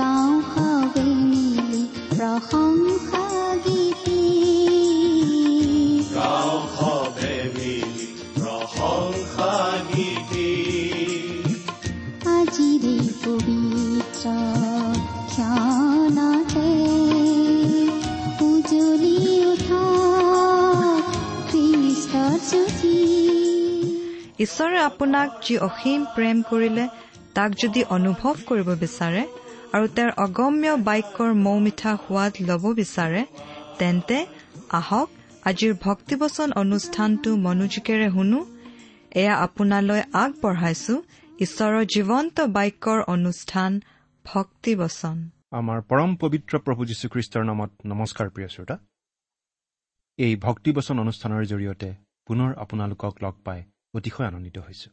গাঁও হাৱে মিলি প্ৰশংসা গীতি আজিৰে পবিত্ৰ ক্ষণতে উজলি উঠা খ্ৰীষ্টৰ জ্যোতি ঈশ্বৰে আপোনাক যি অসীম প্ৰেম কৰিলে তাক যদি অনুভৱ কৰিব বিচাৰে আৰু তেওঁৰ অগম্য বাক্যৰ মৌ মিঠা সোৱাদ ল'ব বিচাৰে তেন্তে আহক আজিৰ ভক্তিবচন অনুষ্ঠানটো মনোযোগেৰে শুনো। এয়া আপোনালৈ আগবঢ়াইছো ঈশ্বৰৰ জীৱন্ত বাক্যৰ অনুষ্ঠান ভক্তিবচন। আমাৰ পৰম পবিত্ৰ প্ৰভু যীশুখ্ৰীষ্টৰ নামত নমস্কাৰ প্ৰিয় শ্ৰোতা। এই ভক্তিবচন অনুষ্ঠানৰ জৰিয়তে পুনৰ আপোনালোকক লগ পাই অতিশয় আনন্দিত হৈছো।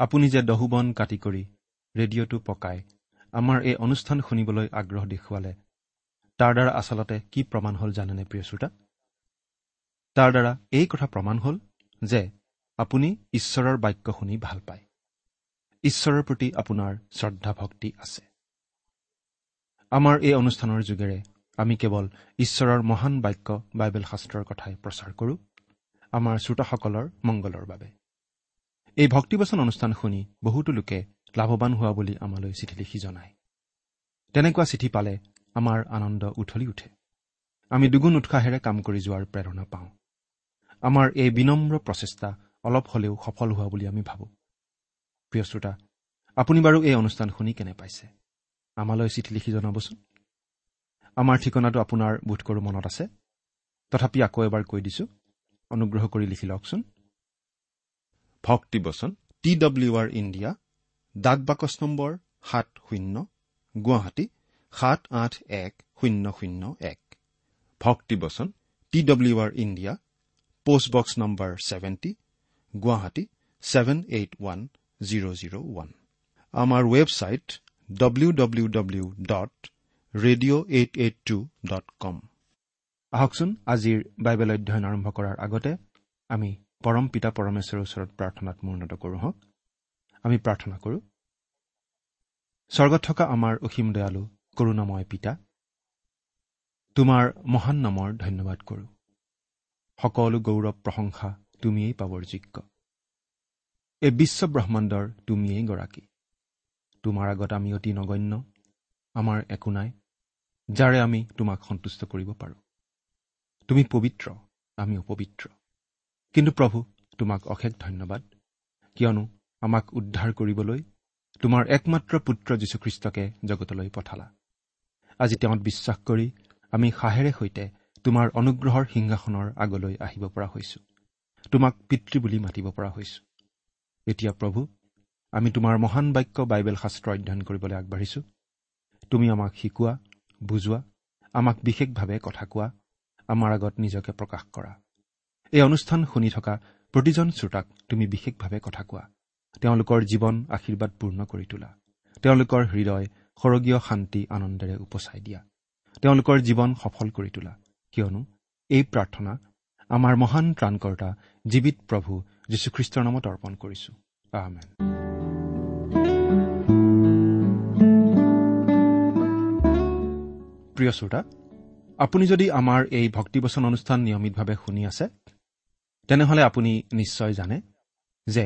আপুনি যে দহুবন কাটি কৰি ৰেডিঅ'টো পকাই আমাৰ এই অনুষ্ঠান শুনিবলৈ আগ্ৰহ দেখুৱালে। তাৰ দ্বাৰা আচলতে কি প্ৰমাণ হ'ল জানেনে প্ৰিয় শ্ৰোতা? তাৰ দ্বাৰা এই কথা প্ৰমাণ হ'ল যে আপুনি ঈশ্বৰৰ বাক্য শুনি ভাল পায়। ঈশ্বৰৰ প্ৰতি আপোনাৰ শ্ৰদ্ধা ভক্তি আছে। আমাৰ এই অনুষ্ঠানৰ যোগেৰে আমি কেৱল ঈশ্বৰৰ মহান বাক্য বাইবেল শাস্ত্ৰৰ কথাই প্ৰচাৰ কৰোঁ আমাৰ শ্ৰোতাসকলৰ মংগলৰ বাবে। এই ভক্তিবচন অনুষ্ঠান শুনি বহুতো লোকে লাভৱান হোৱা বুলি আমালৈ চিঠি লিখি জনায়। তেনেকুৱা চিঠি পালে আমাৰ আনন্দ উঠলি উঠে। আমি দুগুণ উৎসাহেৰে কাম কৰি যোৱাৰ প্ৰেৰণা পাওঁ। আমাৰ এই বিনম্ৰ প্ৰচেষ্টা অলপ হলেও সফল হোৱা বুলি আমি ভাবোঁ। প্ৰিয় শ্ৰোতা আপুনি বাৰু এই অনুষ্ঠান শুনি কেনে পাইছে? আমালৈ চিঠি লিখি জনাবচোন। আমাৰ ঠিকনাটো আপোনাৰ বোধ কৰোঁ মনত আছে। তথাপি আকৌ এবাৰ কৈ দিছো। অনুগ্ৰহ কৰি লিখি লওকচোন। ভক্তিবচন টি ডব্লিউ আৰ ইণ্ডিয়া ডাক বাকচ নম্বৰ সাত শূন্য গুৱাহাটী সাত আঠ এক শূন্য শূন্য এক। ভক্তিবচন T W R India post box number seventy Guwahati seven eight one zero' zero' one. আমাৰ website W W W dot radio' eight eight two dot com আহকচোন আজিৰ বাইবেল অধ্যয়ন আৰম্ভ কৰাৰ আগতে আমি পৰম পিতা পৰমেশ্বৰৰ ওচৰত প্ৰাৰ্থনাত মূৰ্ণত কৰোঁ হওক। আমি প্ৰাৰ্থনা কৰোঁ। স্বৰ্গত থকা আমাৰ অসীম দয়ালু কৰুণাময় পিতা তোমাৰ মহান নামৰ ধন্যবাদ কৰোঁ। সকলো গৌৰৱ প্ৰশংসা তুমিয়েই পাবৰ যোগ্য। এই বিশ্ব ব্ৰহ্মাণ্ডৰ তুমিয়েই গৰাকী। তোমাৰ আগত আমি অতি নগণ্য আমাৰ একো নাই যাৰে আমি তোমাক সন্তুষ্ট কৰিব পাৰোঁ। তুমি পবিত্ৰ আমি অপবিত্ৰ। কিন্তু প্ৰভু তোমাক অশেষ ধন্যবাদ কিয়নো আমাক উদ্ধাৰ কৰিবলৈ তোমাৰ একমাত্ৰ পুত্ৰ যীশুখ্ৰীষ্টকে জগতলৈ পঠালা। আজি তেওঁত বিশ্বাস কৰি আমি সাহেৰে সৈতে তোমাৰ অনুগ্ৰহৰ সিংহাসনৰ আগলৈ আহিব পৰা হৈছো। তোমাক পিতৃ বুলি মাতিব পৰা হৈছো। এতিয়া প্ৰভু আমি তোমাৰ মহান বাক্য বাইবেল শাস্ত্ৰ অধ্যয়ন কৰিবলৈ আগবাঢ়িছো। তুমি আমাক শিকোৱা বুজোৱা আমাক বিশেষভাৱে কথা কোৱা আমাৰ আগত নিজকে প্ৰকাশ কৰা। এই অনুষ্ঠান শুনি থকা প্ৰতিজন শ্ৰোতাক তুমি বিশেষভাৱে কথা কোৱা। তেওঁলোকৰ জীৱন আশীৰ্বাদপূৰ্ণ কৰি তোলা। তেওঁলোকৰ হৃদয় সৰগীয় শান্তি আনন্দেৰে উপচাই দিয়া। তেওঁলোকৰ জীৱন সফল কৰি তোলা। কিয়নো এই প্ৰাৰ্থনা আমাৰ মহান ত্ৰাণকৰ্তা জীৱিত প্ৰভু যীশুখ্ৰীষ্টৰ নামত অৰ্পণ কৰিছো। আহমেন প্ৰিয় শ্ৰোতা আপুনি যদি আমাৰ এই ভক্তিবচন অনুষ্ঠান নিয়মিতভাৱে শুনি আছে তেনেহলে আপুনি নিশ্চয় জানে যে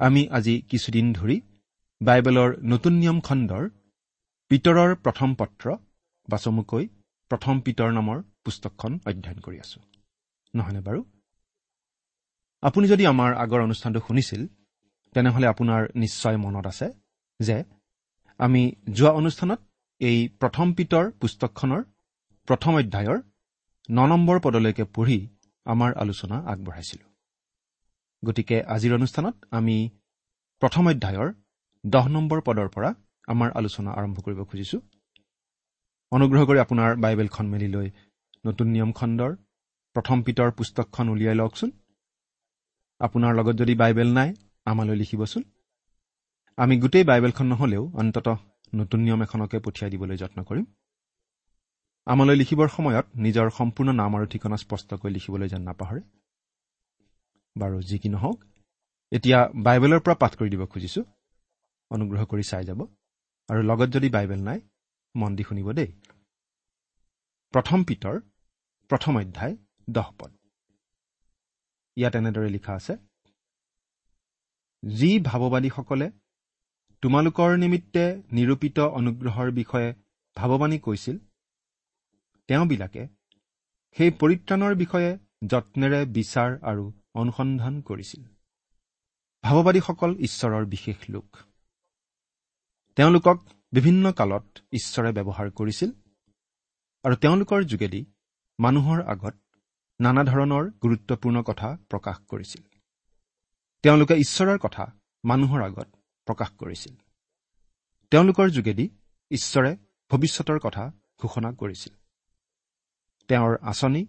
আমি আজি কিছুদিন ধৰি বাইবেলৰ নতুন নিয়ম খণ্ডৰ পিতৰৰ প্ৰথম পত্ৰ বা চমুকৈ প্ৰথম পিতৰ নামৰ পুস্তকখন অধ্যয়ন কৰি আছো। নহয়নে বাৰু? আপুনি যদি আমাৰ আগৰ অনুষ্ঠানটো শুনিছিল তেনেহলে আপোনাৰ নিশ্চয় মনত আছে যে আমি যোৱা অনুষ্ঠানত এই প্ৰথম পিতৰ পুস্তকখনৰ প্ৰথম অধ্যায়ৰ ন নম্বৰ পদলৈকে পঢ়ি আমাৰ আলোচনা আগবঢ়াইছিলো। গতিকে আজিৰ অনুষ্ঠানত আমি প্ৰথম অধ্যায়ৰ দহ নম্বৰ পদৰ পৰা আমাৰ আলোচনা আৰম্ভ কৰিব খুজিছোঁ। অনুগ্ৰহ কৰি আপোনাৰ বাইবেলখন মেলি লৈ নতুন নিয়ম খণ্ডৰ প্ৰথম পিতৰ পুস্তকখন উলিয়াই লওকচোন। আপোনাৰ লগত যদি বাইবেল নাই আমালৈ লিখিবচোন। আমি গোটেই বাইবেলখন নহ'লেও অন্তত নতুন নিয়ম এখনকে পঠিয়াই দিবলৈ যত্ন কৰিম। আমালৈ লিখিবৰ সময়ত নিজৰ সম্পূৰ্ণ নাম আৰু ঠিকনা স্পষ্টকৈ লিখিবলৈ যেন নাপাহৰে। বাৰু যি কি নহওক এতিয়া বাইবেলৰ পৰা পাঠ কৰি দিব খুজিছোঁ। অনুগ্ৰহ কৰি চাই যাব। আৰু লগত যদি বাইবেল নাই মন দি শুনিব দেই। প্ৰথম পিতৰ প্ৰথম অধ্যায় দহ পদ। ইয়াত এনেদৰে লিখা আছে যি ভাৱবাদীসকলে তোমালোকৰ নিমিত্তে নিৰূপিত অনুগ্ৰহৰ বিষয়ে ভাৱবাণী কৈছিল তেওঁবিলাকে সেই পৰিত্ৰাণৰ বিষয়ে যত্নেৰে বিচাৰ আৰু অনুসন্ধান কৰিছিল। ভাৱবাদীসকল ঈশ্বৰৰ বিশেষ লোক। তেওঁলোকক বিভিন্ন কালত ঈশ্বৰে ব্যৱহাৰ কৰিছিল আৰু তেওঁলোকৰ যোগেদি মানুহৰ আগত নানা ধৰণৰ গুৰুত্বপূৰ্ণ কথা প্ৰকাশ কৰিছিল। তেওঁলোকে ঈশ্বৰৰ কথা মানুহৰ আগত প্ৰকাশ কৰিছিল। তেওঁলোকৰ যোগেদি ঈশ্বৰে ভৱিষ্যতৰ কথা ঘোষণা কৰিছিল। তেওঁৰ আঁচনি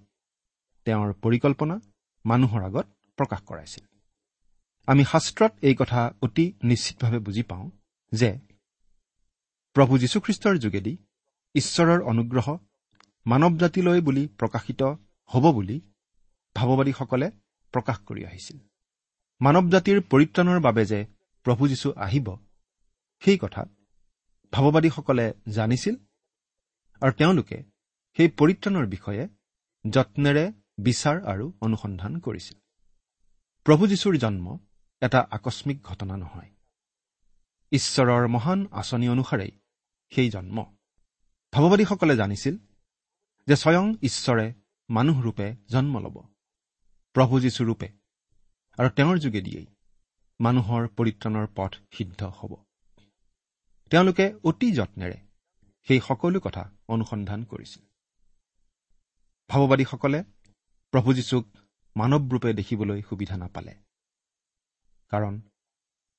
তেওঁৰ পৰিকল্পনা মানুহৰ আগত প্ৰকাশ কৰাইছিল। আমি শাস্ত্ৰত এই কথা অতি নিশ্চিতভাৱে বুজি পাওঁ যে প্ৰভু যীশুখ্ৰীষ্টৰ যোগেদি ঈশ্বৰৰ অনুগ্ৰহ মানৱ জাতিলৈ বুলি প্ৰকাশিত হ'ব বুলি ভাৱবাদীসকলে প্ৰকাশ কৰি আহিছিল। মানৱ জাতিৰ পৰিত্ৰাণৰ বাবে যে প্ৰভু যীশু আহিব সেই কথা ভাৱবাদীসকলে জানিছিল আৰু তেওঁলোকে সেই পৰিত্ৰাণৰ বিষয়ে যত্নেৰে বিচাৰ আৰু অনুসন্ধান কৰিছিল। প্ৰভু যীশুৰ জন্ম এটা আকস্মিক ঘটনা নহয়। ঈশ্বৰৰ মহান আঁচনি অনুসাৰেই সেই জন্ম। ভাৱবাদীসকলে জানিছিল যে স্বয়ং ঈশ্বৰে মানুহৰূপে জন্ম ল'ব প্ৰভু যীশুৰূপে আৰু তেওঁৰ যোগেদিয়েই মানুহৰ পৰিত্ৰাণৰ পথ সিদ্ধ হ'ব। তেওঁলোকে অতি যত্নেৰে সেই সকলো কথা অনুসন্ধান কৰিছিল। ভাৱবাদীসকলে প্ৰভু যীশুক মানৱৰূপে দেখিবলৈ সুবিধা নাপালে। কাৰণ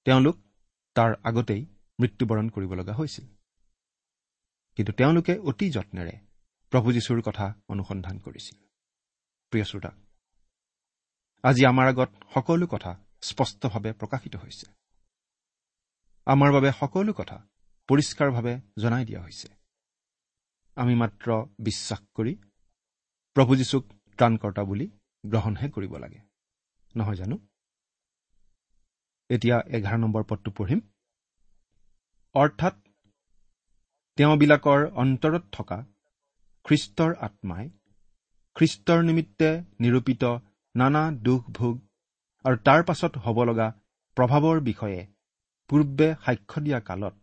তেওঁলোক তাৰ আগতেই মৃত্যুবৰণ কৰিব লগা হৈছিল। কিন্তু তেওঁলোকে অতি যত্নেৰে প্ৰভু যীশুৰ কথা অনুসন্ধান কৰিছিল। প্ৰিয় শ্ৰোতা আজি আমাৰ আগত সকলো কথা স্পষ্টভাৱে প্ৰকাশিত হৈছে। আমাৰ বাবে সকলো কথা পৰিষ্কাৰভাৱে জনাই দিয়া হৈছে। আমি মাত্ৰ বিশ্বাস কৰি প্ৰভু যীশুক ত্ৰাণকৰ্তা বুলি গ্ৰহণহে কৰিব লাগে। নহয় জানো? এতিয়া এঘাৰ নম্বৰ পদটো পঢ়িম। অৰ্থাৎ তেওঁবিলাকৰ অন্তৰত থকা খ্ৰীষ্টৰ আত্মাই খ্ৰীষ্টৰ নিমিত্তে নিৰূপিত নানা দুখ ভোগ আৰু তাৰ পাছত হ'ব লগা প্ৰভাৱৰ বিষয়ে পূৰ্বে সাক্ষ্য দিয়া কালত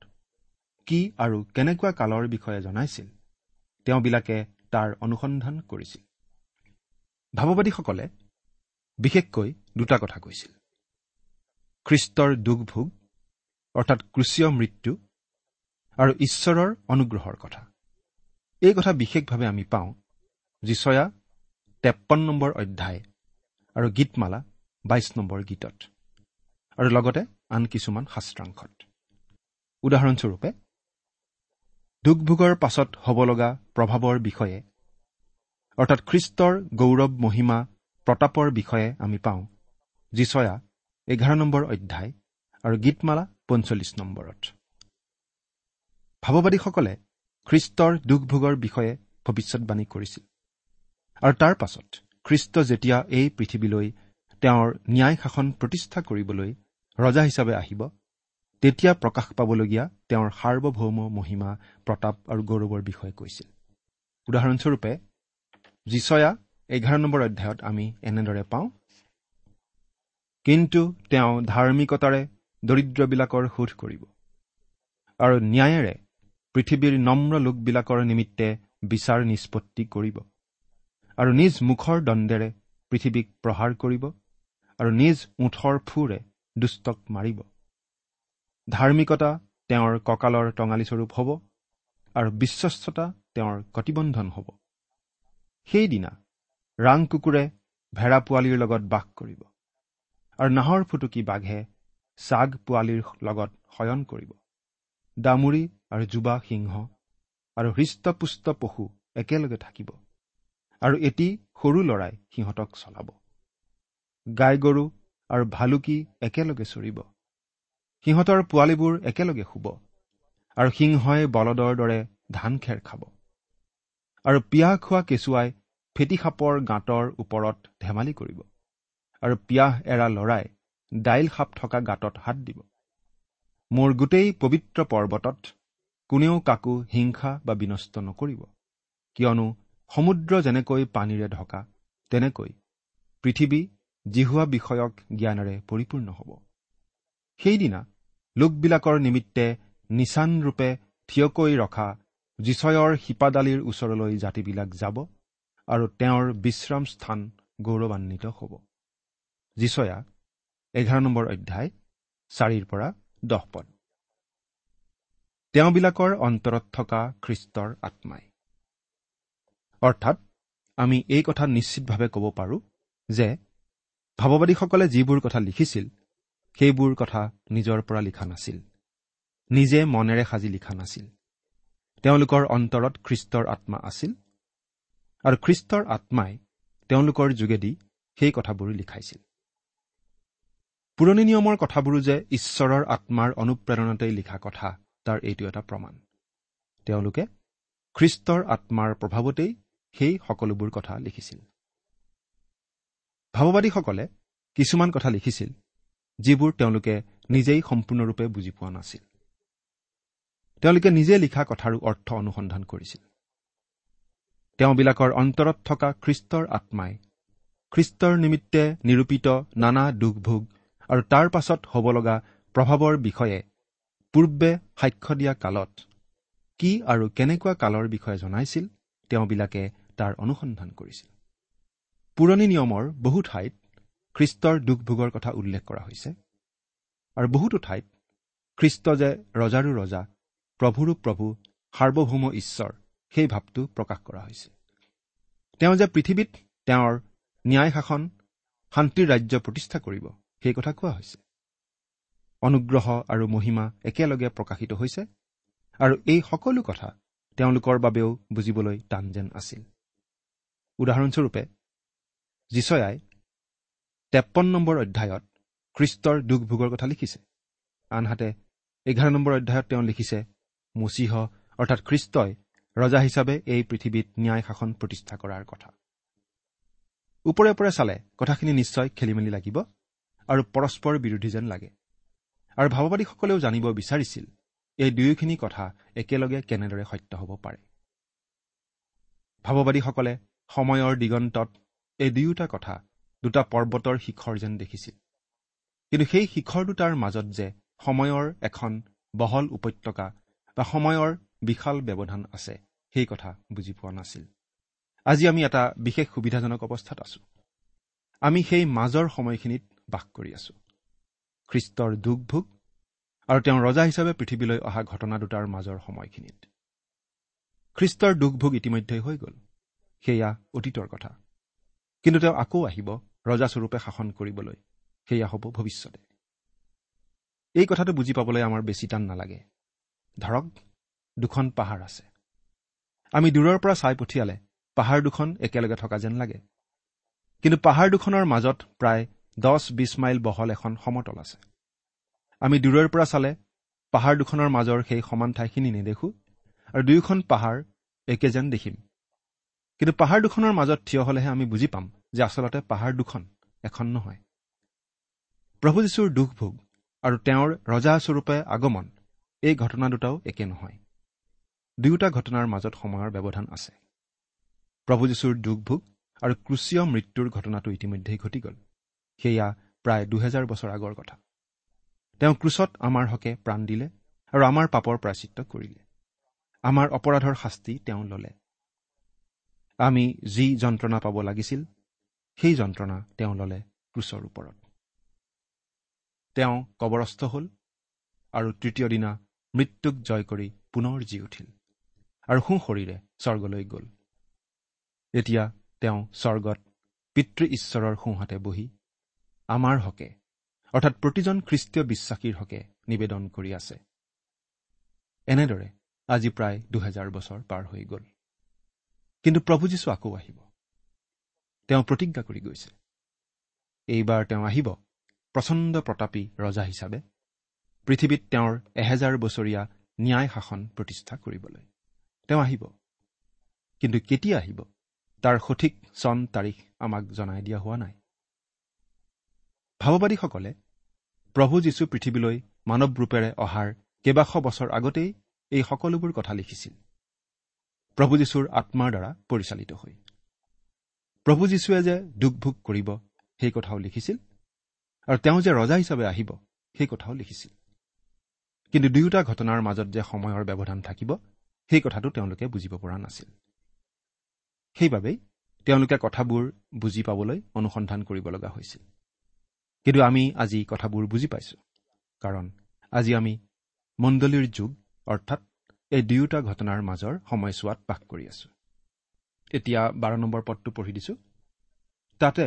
কি আৰু কেনেকুৱা কালৰ বিষয়ে জনাইছিল তেওঁবিলাকে তাৰ অনুসন্ধান কৰিছিল। ভাৱবাদীসকলে বিশেষকৈ দুটা কথা কৈছিল। খ্ৰীষ্টৰ দুখ ভোগ অৰ্থাৎ ক্ৰুচীয় মৃত্যু আৰু ঈশ্বৰৰ অনুগ্ৰহৰ কথা। এই কথা বিশেষভাৱে আমি পাওঁ যিচয়া তেপন্ন নম্বৰ অধ্যায় আৰু গীতমালা বাইছ নম্বৰ গীতত আৰু লগতে আন কিছুমান শাস্ত্ৰাংশত। উদাহৰণস্বৰূপে দুখভোগৰ পাছত হ'ব লগা প্ৰভাৱৰ বিষয়ে অৰ্থাৎ খ্ৰীষ্টৰ গৌৰৱ মহিমা প্ৰতাপৰ বিষয়ে আমি পাওঁ। যিচয়া এঘাৰ নম্বৰ অধ্যায় আৰু গীতমালা পঞ্চল্লিছ নম্বৰত। ভাৱবাদীসকলে খ্ৰীষ্টৰ দুখভোগৰ বিষয়ে ভৱিষ্যৎবাণী কৰিছিল। আৰু তাৰ পাছত খ্ৰীষ্ট যেতিয়া এই পৃথিৱীলৈ তেওঁৰ ন্যায় শাসন প্ৰতিষ্ঠা কৰিবলৈ ৰজা হিচাপে আহিব তেতিয়া প্ৰকাশ পাবলগীয়া তেওঁৰ সাৰ্বভৌম মহিমা প্ৰতাপ আৰু গৌৰৱৰ বিষয়ে কৈছিল। উদাহৰণস্বৰূপে যিচয়া এঘাৰ নম্বৰ অধ্যায়ত আমি এনেদৰে পাওঁ। কিন্তু তেওঁ ধাৰ্মিকতাৰে দৰিদ্ৰবিলাকৰ শোধ কৰিব। আৰু ন্যায়েৰে পৃথিৱীৰ নম্ৰ লোকবিলাকৰ নিমিত্তে বিচাৰ নিষ্পত্তি কৰিব। আৰু নিজ মুখৰ দণ্ডেৰে পৃথিৱীক প্ৰহাৰ কৰিব। আৰু নিজ ওঠৰ ফুৰে দুষ্টক মাৰিব। ধাৰ্মিকতা তেওঁৰ কঁকালৰ টঙালীস্বৰূপ হ'ব। আৰু বিশ্বস্ততা তেওঁৰ কটিবন্ধন হ'ব। সেইদিনা ৰাং কুকুৰে ভেড়া পোৱালিৰ লগত বাস কৰিব আৰু নাহৰ ফুটুকি বাঘে চাগ পোৱালিৰ লগত শয়ন কৰিব। দামুৰি আৰু যুৱা সিংহ আৰু হৃষ্টপুষ্ট পশু একেলগে থাকিব আৰু এটি সৰু লৰাই সিহঁতক চলাব। গাই গৰু আৰু ভালুকি একেলগে চৰিব। সিহঁতৰ পোৱালীবোৰ একেলগে শুব আৰু সিংহই বলদৰ দৰে ধান খেৰ খাব। আৰু পিয়াহ খোৱা কেঁচুৱাই ফেটি সাপৰ গাঁতৰ ওপৰত ধেমালি কৰিব আৰু পিয়াহ এৰা লৰাই দাইল সাপ থকা গাঁতত হাত দিব। মোৰ গোটেই পবিত্ৰ পৰ্বতত কোনেও কাকো হিংসা বা বিনষ্ট নকৰিব। কিয়নো সমুদ্ৰ যেনেকৈ পানীৰে ঢকা তেনেকৈ পৃথিৱী জিহুৱা বিষয়ক জ্ঞানেৰে পৰিপূৰ্ণ হ'ব। সেইদিনা লোকবিলাকৰ নিমিত্তে নিচানৰূপে থিয়কৈ ৰখা যিচয়ৰ শিপাডালিৰ ওচৰলৈ জাতিবিলাক যাব। আৰু তেওঁৰ বিশ্ৰাম স্থান গৌৰৱান্বিত হ'ব। যিচয়া এঘাৰ নম্বৰ অধ্যায় চাৰিৰ পৰা দহ পদ। তেওঁবিলাকৰ অন্তৰত থকা খ্ৰীষ্টৰ আত্মাই। অৰ্থাৎ আমি এই কথা নিশ্চিতভাৱে ক'ব পাৰোঁ যে ভাৱবাদীসকলে যিবোৰ কথা লিখিছিল সেইবোৰ কথা নিজৰ পৰা লিখা নাছিল। নিজে মনেৰে সাজি লিখা নাছিল। তেওঁলোকৰ অন্তৰত খ্ৰীষ্টৰ আত্মা আছিল। আৰু খ্ৰীষ্টৰ আত্মাই তেওঁলোকৰ যোগেদি সেই কথাবোৰ লিখাইছিল। পুৰণি নিয়মৰ কথাবোৰো যে ঈশ্বৰৰ আত্মাৰ অনুপ্ৰেৰণাতেই লিখা কথা তাৰ এইটো এটা প্ৰমাণ। তেওঁলোকে খ্ৰীষ্টৰ আত্মাৰ প্ৰভাৱতেই সেই সকলোবোৰ কথা লিখিছিল। ভাৱবাদীসকলে কিছুমান কথা লিখিছিল যিবোৰ তেওঁলোকে নিজেই সম্পূৰ্ণৰূপে বুজি পোৱা নাছিল। তেওঁলোকে নিজে লিখা কথাৰো অৰ্থ অনুসন্ধান কৰিছিল। তেওঁবিলাকৰ অন্তৰত থকা খ্ৰীষ্টৰ আত্মাই। খ্ৰীষ্টৰ নিমিত্তে নিৰূপিত নানা দুখ ভোগ আৰু তাৰ পাছত হ'ব লগা প্ৰভাৱৰ বিষয়ে পূৰ্বে সাক্ষ্য দিয়া কালত কি আৰু কেনেকুৱা কালৰ বিষয়ে জনাইছিল তেওঁবিলাকে তাৰ অনুসন্ধান কৰিছিল। পুৰণি নিয়মৰ বহু ঠাইত খ্ৰীষ্টৰ দুখ ভোগৰ কথা উল্লেখ কৰা হৈছে আৰু বহুতো ঠাইত খ্ৰীষ্ট যে ৰজাৰো ৰজা প্ৰভুৰো প্ৰভু সাৰ্বভৌম ঈশ্বৰ সেই ভাৱটো প্ৰকাশ কৰা হৈছে। তেওঁ যে পৃথিৱীত তেওঁৰ ন্যায় শাসন শান্তিৰ ৰাজ্য প্ৰতিষ্ঠা কৰিব সেই কথা কোৱা হৈছে। অনুগ্ৰহ আৰু মহিমা একেলগে প্ৰকাশিত হৈছে আৰু এই সকলো কথা তেওঁলোকৰ বাবেও বুজিবলৈ টান যেন আছিল। উদাহৰণস্বৰূপে যিচয়াই তেপন্ন নম্বৰ অধ্যায়ত খ্ৰীষ্টৰ দুখ ভোগৰ কথা লিখিছে। আনহাতে এঘাৰ নম্বৰ অধ্যায়ত তেওঁ লিখিছে মচীহ অৰ্থাৎ খ্ৰীষ্টই ৰজা হিচাপে এই পৃথিৱীত ন্যায় শাসন প্ৰতিষ্ঠা কৰাৰ কথা। ওপৰে ওপৰে চালে কথাখিনি নিশ্চয় খেলি মেলি লাগিব আৰু পৰস্পৰ বিৰোধী যেন লাগে। আৰু ভাৱবাদীসকলেও জানিব বিচাৰিছিল এই দুয়োখিনি কথা একেলগে কেনেদৰে সত্য হ'ব পাৰে। ভাৱবাদীসকলে সময়ৰ দিগন্তত এই দুয়োটা কথা দুটা পৰ্বতৰ শিখৰ যেন দেখিছিল। কিন্তু সেই শিখৰ দুটাৰ মাজত যে সময়ৰ এখন বহল উপত্যকা বা সময়ৰ বিশাল ব্যৱধান আছে। সেই কথা বুজি পোৱা নাছিল। আজি আমি এটা বিশেষ সুবিধাজনক অৱস্থাত আছো। আমি সেই মাজৰ সময়খিনিত বাস কৰি আছো। খ্ৰীষ্টৰ দুখ ভোগ আৰু তেওঁ ৰজা হিচাপে পৃথিৱীলৈ অহা ঘটনা দুটাৰ মাজৰ সময়খিনিত। খ্ৰীষ্টৰ দুখ ভোগ ইতিমধ্যে হৈ গ'ল। সেয়া অতীতৰ কথা। কিন্তু তেওঁ আকৌ আহিব ৰজাস্বৰূপে শাসন কৰিবলৈ। সেয়া হ'ব ভৱিষ্যতে। এই কথাটো বুজি পাবলৈ আমাৰ বেছি টান নালাগে। ধৰক দুখন পাহাৰ আছে। আমি দূৰৰ পৰা চাই পঠিয়ালে পাহাৰ দুখন একেলগে থকা যেন লাগে। কিন্তু পাহাৰ দুখনৰ মাজত প্ৰায় দহ বিছ মাইল বহল এখন সমতল আছে। আমি দূৰৈৰ পৰা চালে পাহাৰ দুখনৰ মাজৰ সেই সমান ঠাইখিনি নেদেখো আৰু দুয়োখন পাহাৰ একে যেন দেখিম। কিন্তু পাহাৰ দুখনৰ মাজত থিয় হলেহে আমি বুজি পাম যে আচলতে পাহাৰ দুখন এখন নহয়। প্ৰভু যীশুৰ দুখ ভোগ আৰু তেওঁৰ ৰজাস্বৰূপে আগমন এই ঘটনা দুটাও একে নহয়। দুয়োটা ঘটনাৰ মাজত সময়ৰ ব্যৱধান আছে। প্ৰভু যীশুৰ দুখ ভোগ আৰু ক্ৰুচীয় মৃত্যুৰ ঘটনাটো ইতিমধ্যেই ঘটি গ'ল। সেয়া প্ৰায় দুহেজাৰ বছৰ আগৰ কথা। তেওঁ ক্ৰুচত আমাৰ হকে প্ৰাণ দিলে আৰু আমাৰ পাপৰ প্ৰাচিত্য কৰিলে। আমাৰ অপৰাধৰ শাস্তি তেওঁ ললে। আমি যি যন্ত্ৰণা পাব লাগিছিল সেই যন্ত্ৰণা তেওঁ ললে ক্ৰুচৰ ওপৰত। তেওঁ কবৰস্থ হ'ল আৰু তৃতীয় দিনা মৃত্যুক জয় কৰি পুনৰ জি উঠিল। আৰু সোঁশৰীৰে স্বৰ্গলৈ গ'ল। এতিয়া তেওঁ স্বৰ্গত পিতৃ ঈশ্বৰৰ সোঁহাতে বহি আমাৰ হকে অৰ্থাৎ প্ৰতিজন খ্ৰীষ্টীয় বিশ্বাসীৰ হকে নিবেদন কৰি আছে। এনেদৰে আজি প্ৰায় দুহেজাৰ বছৰ পাৰ হৈ গ'ল। কিন্তু প্ৰভু যীশু আকৌ আহিব। তেওঁ প্ৰতিজ্ঞা কৰি গৈছে। এইবাৰ তেওঁ আহিব প্ৰচণ্ড প্ৰতাপী ৰজা হিচাপে পৃথিৱীত তেওঁৰ এহেজাৰ বছৰীয়া ন্যায় শাসন প্ৰতিষ্ঠা কৰিবলৈ। তেওঁ আহিব। কিন্তু কেতিয়া আহিব? তাৰ সঠিক চন তাৰিখ আমাক জনাই দিয়া হোৱা নাই। ভাৱবাদীসকলে প্ৰভু যীশু পৃথিৱীলৈ মানৱ ৰূপেৰে অহাৰ কেইবাশ বছৰ আগতেই এই সকলোবোৰ কথা লিখিছিল। প্ৰভু যীশুৰ আত্মাৰ দ্বাৰা পৰিচালিত হৈ। প্ৰভু যীশুৱে যে দুখ ভোগ কৰিব সেই কথাও লিখিছিল। আৰু তেওঁ যে ৰজা হিচাপে আহিব সেই কথাও লিখিছিল। কিন্তু দুয়োটা ঘটনাৰ মাজত যে সময়ৰ ব্যৱধান থাকিব সেই কথাটো তেওঁলোকে বুজিব পৰা নাছিল। সেইবাবেই তেওঁলোকে কথাবোৰ বুজি পাবলৈ অনুসন্ধান কৰিব লগা হৈছিল। কিন্তু আমি আজি কথাবোৰ বুজি পাইছো। কাৰণ আজি আমি মণ্ডলীৰ যুগ অৰ্থাৎ এই দুয়োটা ঘটনাৰ মাজৰ সময়ছোৱাত বাস কৰি আছো। এতিয়া বাৰ নম্বৰ পদটো পঢ়ি দিছো। তাতে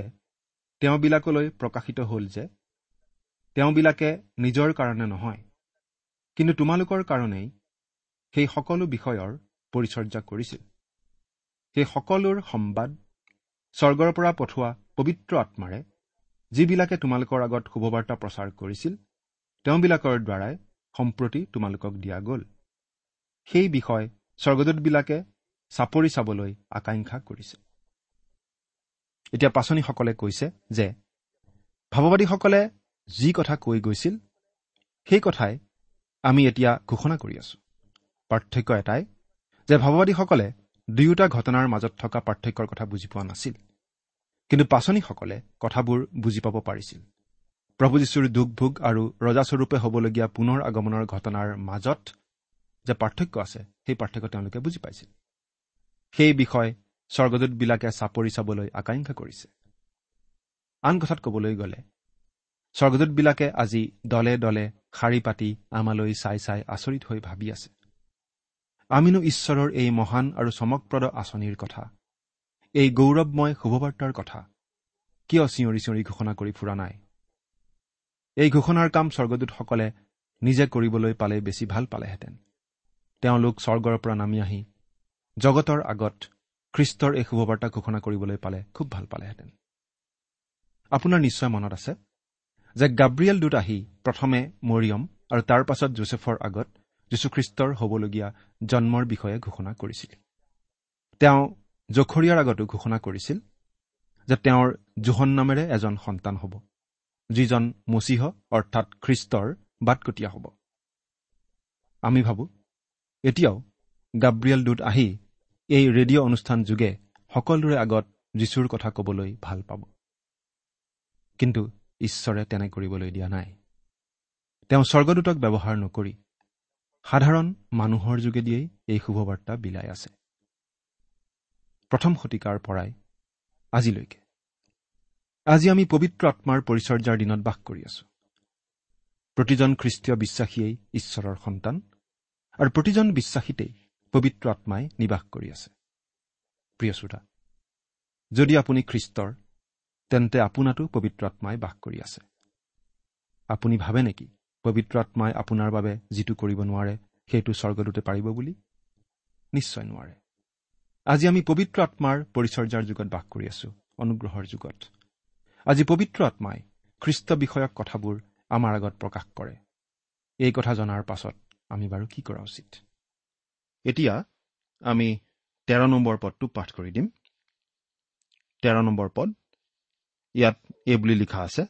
তেওঁবিলাকলৈ প্ৰকাশিত হ'ল যে তেওঁবিলাকে নিজৰ কাৰণে নহয় কিন্তু তোমালোকৰ কাৰণেই সেই সকলো বিষয়ৰ পৰিচৰ্যা কৰিছিল। সেই সকলোৰ সম্বাদ স্বৰ্গৰ পৰা পঠোৱা পবিত্ৰ আত্মাৰে যিবিলাকে তোমালোকৰ আগত শুভবাৰ্তা প্ৰচাৰ কৰিছিল তেওঁবিলাকৰ দ্বাৰাই সম্প্ৰতি তোমালোকক দিয়া গ'ল। সেই বিষয় স্বৰ্গদূতবিলাকে চাপৰি চাবলৈ আকাংক্ষা কৰিছে। এতিয়া পাচনীসকলে কৈছে যে ভাৱবাদীসকলে যি কথা কৈ গৈছিল সেই কথাই আমি এতিয়া ঘোষণা কৰি আছো। পাৰ্থক্য এটাই যে ভাৱবাদীসকলে দুয়োটা ঘটনাৰ মাজত থকা পাৰ্থক্যৰ কথা বুজি পোৱা নাছিল। কিন্তু পাচনীসকলে কথাবোৰ বুজি পাব পাৰিছিল। প্ৰভু যীশুৰ দুখ ভোগ আৰু ৰজাস্বৰূপে হ'বলগীয়া পুনৰ আগমনৰ ঘটনাৰ মাজত যে পাৰ্থক্য আছে সেই পাৰ্থক্য তেওঁলোকে বুজি পাইছিল। সেই বিষয় স্বৰ্গদূতবিলাকে চাপৰি চাবলৈ আকাংক্ষা কৰিছে। আন কথাত ক'বলৈ গ'লে স্বৰ্গদূতবিলাকে আজি দলে দলে শাৰী পাতি আমালৈ চাই চাই আচৰিত হৈ ভাবি আছে। আমিনো ঈশ্বৰৰ এই মহান আৰু চমকপ্ৰদ আঁচনিৰ কথা এই গৌৰৱময় শুভবাৰ্তাৰ কথা কিয় চিঞৰি চিঞৰি ঘোষণা কৰি ফুৰা নাই? এই ঘোষণাৰ কাম স্বৰ্গদূতসকলে নিজে কৰিবলৈ পালে বেছি ভাল পালেহেঁতেন। তেওঁলোক স্বৰ্গৰ পৰা নামি আহি জগতৰ আগত খ্ৰীষ্টৰ এই শুভবাৰ্তা ঘোষণা কৰিবলৈ পালে খুব ভাল পালেহেঁতেন। আপোনাৰ নিশ্চয় মনত আছে যে গাব্ৰিয়েল দূত আহি প্ৰথমে মৰিয়ম আৰু তাৰ পাছত জোচেফৰ আগত যীশুখ্ৰীষ্টৰ হ'বলগীয়া জন্মৰ বিষয়ে ঘোষণা কৰিছিল। তেওঁ জখৰীয়াৰ আগতো ঘোষণা কৰিছিল যে তেওঁৰ জোহন নামেৰে এজন সন্তান হ'ব যিজন মচীহ অৰ্থাৎ খ্ৰীষ্টৰ বাটকটীয়া হ'ব। আমি ভাবোঁ এতিয়াও গাব্ৰিয়েল দূত আহি এই ৰেডিঅ' অনুষ্ঠান যোগে সকলোৰে আগত যীশুৰ কথা ক'বলৈ ভাল পাব। কিন্তু ঈশ্বৰে তেনে কৰিবলৈ দিয়া নাই। তেওঁ স্বৰ্গদূতক ব্যৱহাৰ নকৰি সাধাৰণ মানুহৰ যোগেদিয়েই এই শুভবাৰ্তা বিলাই আছে। প্ৰথম শতিকাৰ পৰাই আজিলৈকে। আজি আমি পবিত্ৰ আত্মাৰ পৰিচৰ্যাৰ দিনত বাস কৰি আছো। প্ৰতিজন খ্ৰীষ্টীয় বিশ্বাসীয়েই ঈশ্বৰৰ সন্তান আৰু প্ৰতিজন বিশ্বাসীতেই পবিত্ৰ আত্মাই নিবাস কৰি আছে। প্ৰিয় শ্ৰোতা যদি আপুনি খ্ৰীষ্টৰ তেন্তে আপোনাতো পবিত্ৰ আত্মাই বাস কৰি আছে। আপুনি ভাবে নেকি পবিত্ৰ আত্মাই আপোনাৰ বাবে যিটো কৰিব নোৱাৰে সেইটো স্বৰ্গদূতে পাৰিব বুলি? নিশ্চয় নোৱাৰে। আজি আমি পবিত্ৰ আত্মাৰ পৰিচৰ্যাৰ যুগত বাস কৰি আছো অনুগ্ৰহৰ যুগত। আজি পবিত্ৰ আত্মাই খ্ৰীষ্ট বিষয়ক কথাবোৰ আমাৰ আগত প্ৰকাশ কৰে। এই কথা জনাৰ পাছত আমি বাৰু কি কৰা উচিত? এতিয়া আমি তেৰ নম্বৰ পদটো পাঠ কৰি দিম। তেৰ নম্বৰ পদ ইয়াত এই বুলি লিখা আছে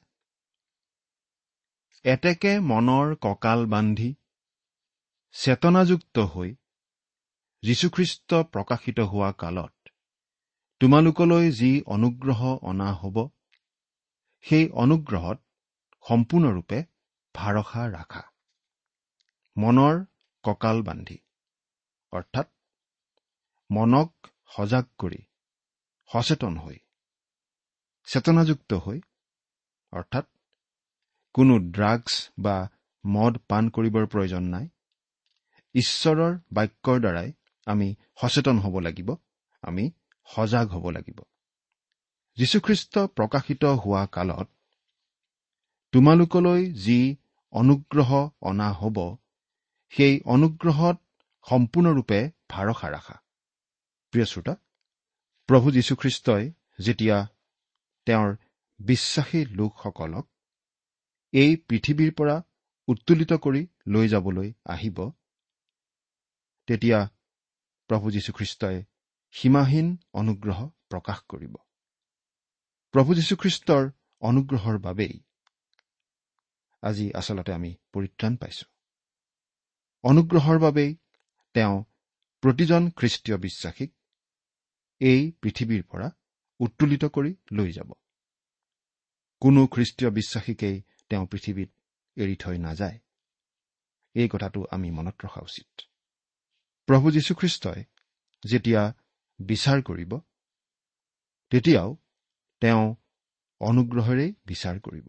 এতেকে মনৰ কঁকাল বান্ধি চেতনাযুক্ত হৈ যীশুখ্ৰীষ্ট প্ৰকাশিত হোৱা কালত তোমালোকলৈ যি অনুগ্ৰহ অনা হ'ব সেই অনুগ্ৰহত সম্পূৰ্ণৰূপে ভাৰসা ৰাখা। মনৰ কঁকাল বান্ধি অৰ্থাৎ মনক সজাগ কৰি সচেতন হৈ চেতনাযুক্ত হৈ অৰ্থাৎ কোনো ড্ৰাগছ বা মদ পাণ কৰিবৰ প্ৰয়োজন নাই। ঈশ্বৰৰ বাক্যৰ দ্বাৰাই আমি সচেতন হ'ব লাগিব আমি সজাগ হ'ব লাগিব। যীশুখ্ৰীষ্ট প্ৰকাশিত হোৱা কালত তোমালোকলৈ যি অনুগ্ৰহ অনা হ'ব সেই অনুগ্ৰহত সম্পূৰ্ণৰূপে ভাৰসা ৰাখা। প্ৰিয় শ্ৰোতা প্ৰভু যীশুখ্ৰীষ্টই যেতিয়া তেওঁৰ বিশ্বাসী লোকসকলক এই পৃথিৱীৰ পৰা উত্তোলিত কৰি লৈ যাবলৈ আহিব। তেতিয়া প্ৰভু যীশুখ্ৰীষ্টই সীমাহীন অনুগ্ৰহ প্ৰকাশ কৰিব। প্ৰভু যীশুখ্ৰীষ্টৰ অনুগ্ৰহৰ বাবেই আজি আচলতে আমি পৰিত্ৰাণ পাইছো। অনুগ্ৰহৰ বাবেই তেওঁ প্ৰতিজন খ্ৰীষ্টীয় বিশ্বাসীক এই পৃথিৱীৰ পৰা উত্তোলিত কৰি লৈ যাব। কোনো খ্ৰীষ্টীয় বিশ্বাসীকেই তেওঁ পৃথিৱীত এৰি থৈ নাযায়। এই কথাটো আমি মনত ৰখা উচিত। প্ৰভু যীশুখ্ৰীষ্টই যেতিয়া বিচাৰ কৰিব তেতিয়াও তেওঁ অনুগ্ৰহেৰেই বিচাৰ কৰিব।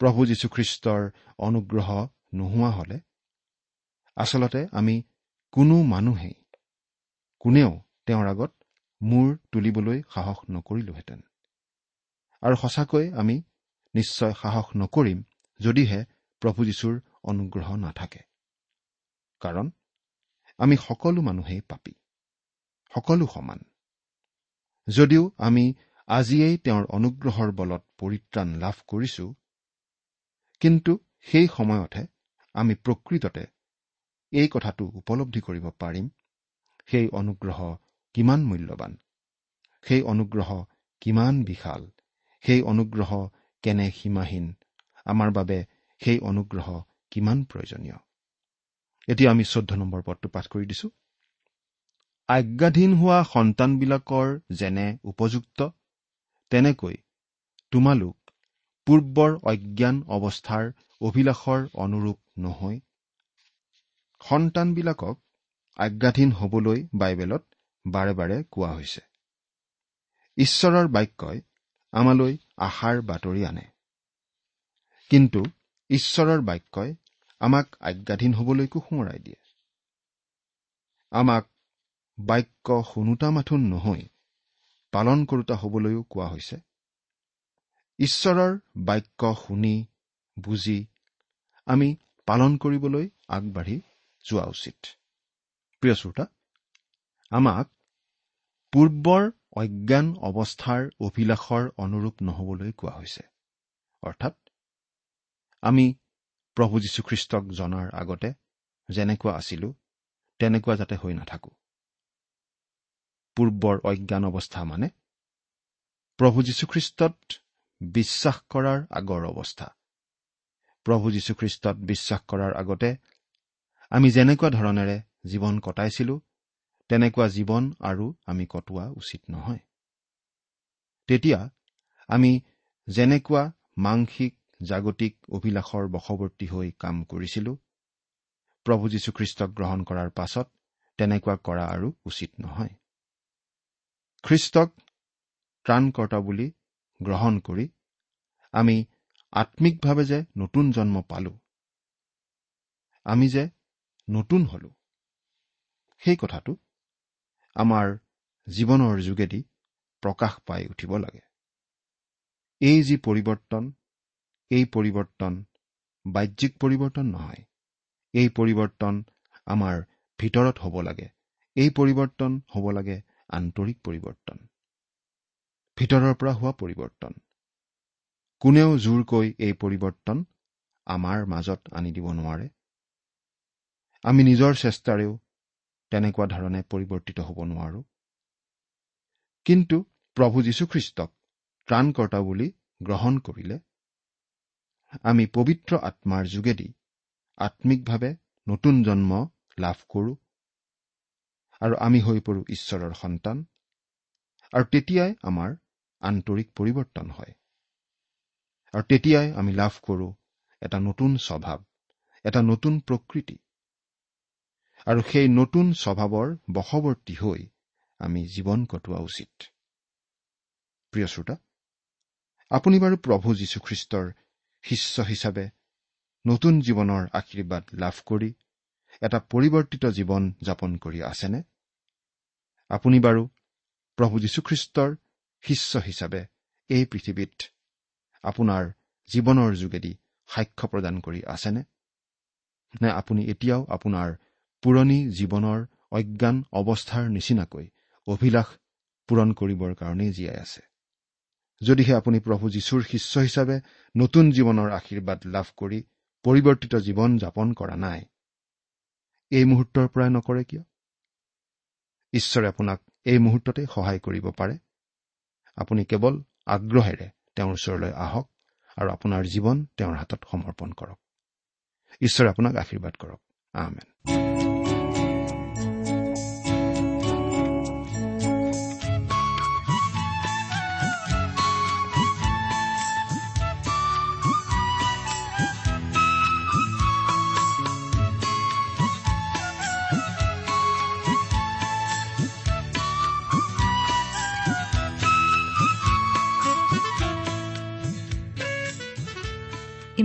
প্ৰভু যীশুখ্ৰীষ্টৰ অনুগ্ৰহ নোহোৱা হলে আচলতে আমি কোনো মানুহেই কোনেও তেওঁৰ আগত মূৰ তুলিবলৈ সাহস নকৰিলোহেঁতেন। আৰু সঁচাকৈ আমি নিশ্চয় সাহস নকৰিম যদিহে প্ৰভু যীশুৰ অনুগ্ৰহ নাথাকে। কাৰণ আমি সকলো মানুহেই পাপী সকলো সমান। যদিও আমি আজিয়েই তেওঁৰ অনুগ্ৰহৰ বলত পৰিত্ৰাণ লাভ কৰিছো কিন্তু সেই সময়তহে আমি প্ৰকৃততে এই কথাটো উপলব্ধি কৰিব পাৰিম সেই অনুগ্ৰহ কিমান মূল্যৱান সেই অনুগ্ৰহ কিমান বিশাল সেই অনুগ্ৰহ কেনে সীমাহীন? আমাৰ বাবে সেই অনুগ্ৰহ কিমান প্ৰয়োজনীয়? এতিয়া আমি চৈধ্য নম্বৰ পদটো পাঠ কৰি দিছো। আজ্ঞাধীন হোৱা সন্তানবিলাকৰ যেনে উপযুক্ত তেনেকৈ তোমালোক পূৰ্বৰ অজ্ঞান অৱস্থাৰ অভিলাষৰ অনুৰূপ নহৈ সন্তানবিলাকক আজ্ঞাধীন হবলৈ বাইবেলত বাৰে বাৰে কোৱা হৈছে। ঈশ্বৰৰ বাক্যই আমালৈ আশাৰ বাতৰি আনে। কিন্তু ঈশ্বৰৰ বাক্যই আমাক আজ্ঞাধীন হবলৈকো সোঁৱৰাই দিয়ে। আমাক বাক্য শুনোতা মাথোন নহৈ পালন কৰোতা হবলৈও কোৱা হৈছে। ঈশ্বৰৰ বাক্য শুনি বুজি আমি পালন কৰিবলৈ আগবাঢ়ি যোৱা উচিত। প্ৰিয় শ্ৰোতা আমাক পূৰ্বৰ অজ্ঞান অৱস্থাৰ অভিলাষৰ অনুৰূপ নহবলৈ কোৱা হৈছে। অৰ্থাৎ আমি প্ৰভু যীশুখ্ৰীষ্টক জনাৰ আগতে যেনেকুৱা আছিলো তেনেকুৱা যাতে হৈ নাথাকো। পূৰ্বৰ অজ্ঞান অৱস্থা মানে প্ৰভু যীশুখ্ৰীষ্টত বিশ্বাস কৰাৰ আগৰ অৱস্থা। প্ৰভু যীশুখ্ৰীষ্টত বিশ্বাস কৰাৰ আগতে আমি যেনেকুৱা ধৰণেৰে জীৱন কটাইছিলো তেনেকুৱা জীৱন আৰু আমি কটোৱা উচিত নহয়। তেতিয়া আমি যেনেকুৱা মাংসিক জাগতিক অভিলাষৰ বশৱৰ্তী হৈ কাম কৰিছিলো প্ৰভু যীশুখ্ৰীষ্টক গ্ৰহণ কৰাৰ পাছত তেনেকুৱা কৰা আৰু উচিত নহয়। খ্ৰীষ্টক ত্ৰাণকৰ্তা বুলি গ্ৰহণ কৰি আমি আত্মিকভাৱে যে নতুন জন্ম পালো আমি যে নতুন হলো সেই কথাটো আমাৰ জীৱনৰ যোগেদি প্ৰকাশ পাই উঠিব লাগে। এই যি পৰিৱৰ্তন এই পৰিৱৰ্তন বাহ্যিক পৰিৱৰ্তন নহয় এই পৰিৱৰ্তন আমাৰ ভিতৰত হ'ব লাগে এই পৰিৱৰ্তন হ'ব লাগে আন্তৰিক পৰিৱৰ্তন ভিতৰৰ পৰা হোৱা পৰিৱৰ্তন। কোনেও জোৰকৈ এই পৰিৱৰ্তন আমাৰ মাজত আনি দিব নোৱাৰে। আমি নিজৰ চেষ্টাৰেও তেনেকুৱা ধৰণে পৰিৱৰ্তিত হ'ব নোৱাৰো। কিন্তু প্ৰভু যীশুখ্ৰীষ্টক ত্ৰাণকৰ্তা বুলি গ্ৰহণ কৰিলে আমি পবিত্ৰ আত্মাৰ যোগেদি আত্মিকভাৱে নতুন জন্ম লাভ কৰোঁ আৰু আমি হৈ পৰো ঈশ্বৰৰ সন্তান আৰু তেতিয়াই আমাৰ আন্তৰিক পৰিৱৰ্তন হয়। আৰু তেতিয়াই আমি লাভ কৰোঁ এটা নতুন স্বভাৱ এটা নতুন প্ৰকৃতি। আৰু সেই নতুন স্বভাৱৰ বশৱৰ্তী হৈ আমি জীৱন কটোৱা উচিত। প্ৰিয় শ্ৰোতা আপুনি বাৰু প্ৰভু যীশুখ্ৰীষ্টৰ শিষ্য হিচাপে নতুন জীৱনৰ আশীৰ্বাদ লাভ কৰি এটা পৰিৱৰ্তিত জীৱন যাপন কৰি আছেনে? আপুনি বাৰু প্ৰভু যীশুখ্ৰীষ্টৰ শিষ্য হিচাপে এই পৃথিৱীত আপোনাৰ জীৱনৰ যোগেদি সাক্ষ্য প্ৰদান কৰি আছেনে? নে আপুনি এতিয়াও আপোনাৰ পুৰণি জীৱনৰ অজ্ঞান অৱস্থাৰ নিচিনাকৈ অভিলাষ পূৰণ কৰিবৰ কাৰণেই জীয়াই আছে। যদিহে আপুনি প্ৰভু যীশুৰ শিষ্য হিচাপে নতুন জীৱনৰ আশীৰ্বাদ লাভ কৰি পৰিৱৰ্তিত জীৱন যাপন কৰা নাই এই মুহূৰ্তৰ পৰাই নকৰে কিয়? ঈশ্বৰে আপোনাক এই মুহূৰ্ততে সহায় কৰিব পাৰে। আপুনি কেৱল আগ্ৰহেৰে তেওঁৰ ওচৰলৈ আহক আৰু আপোনাৰ জীৱন তেওঁৰ হাতত সমৰ্পণ কৰক। ঈশ্বৰে আপোনাক আশীৰ্বাদ কৰক। আহমেন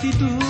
প্ৰতিটো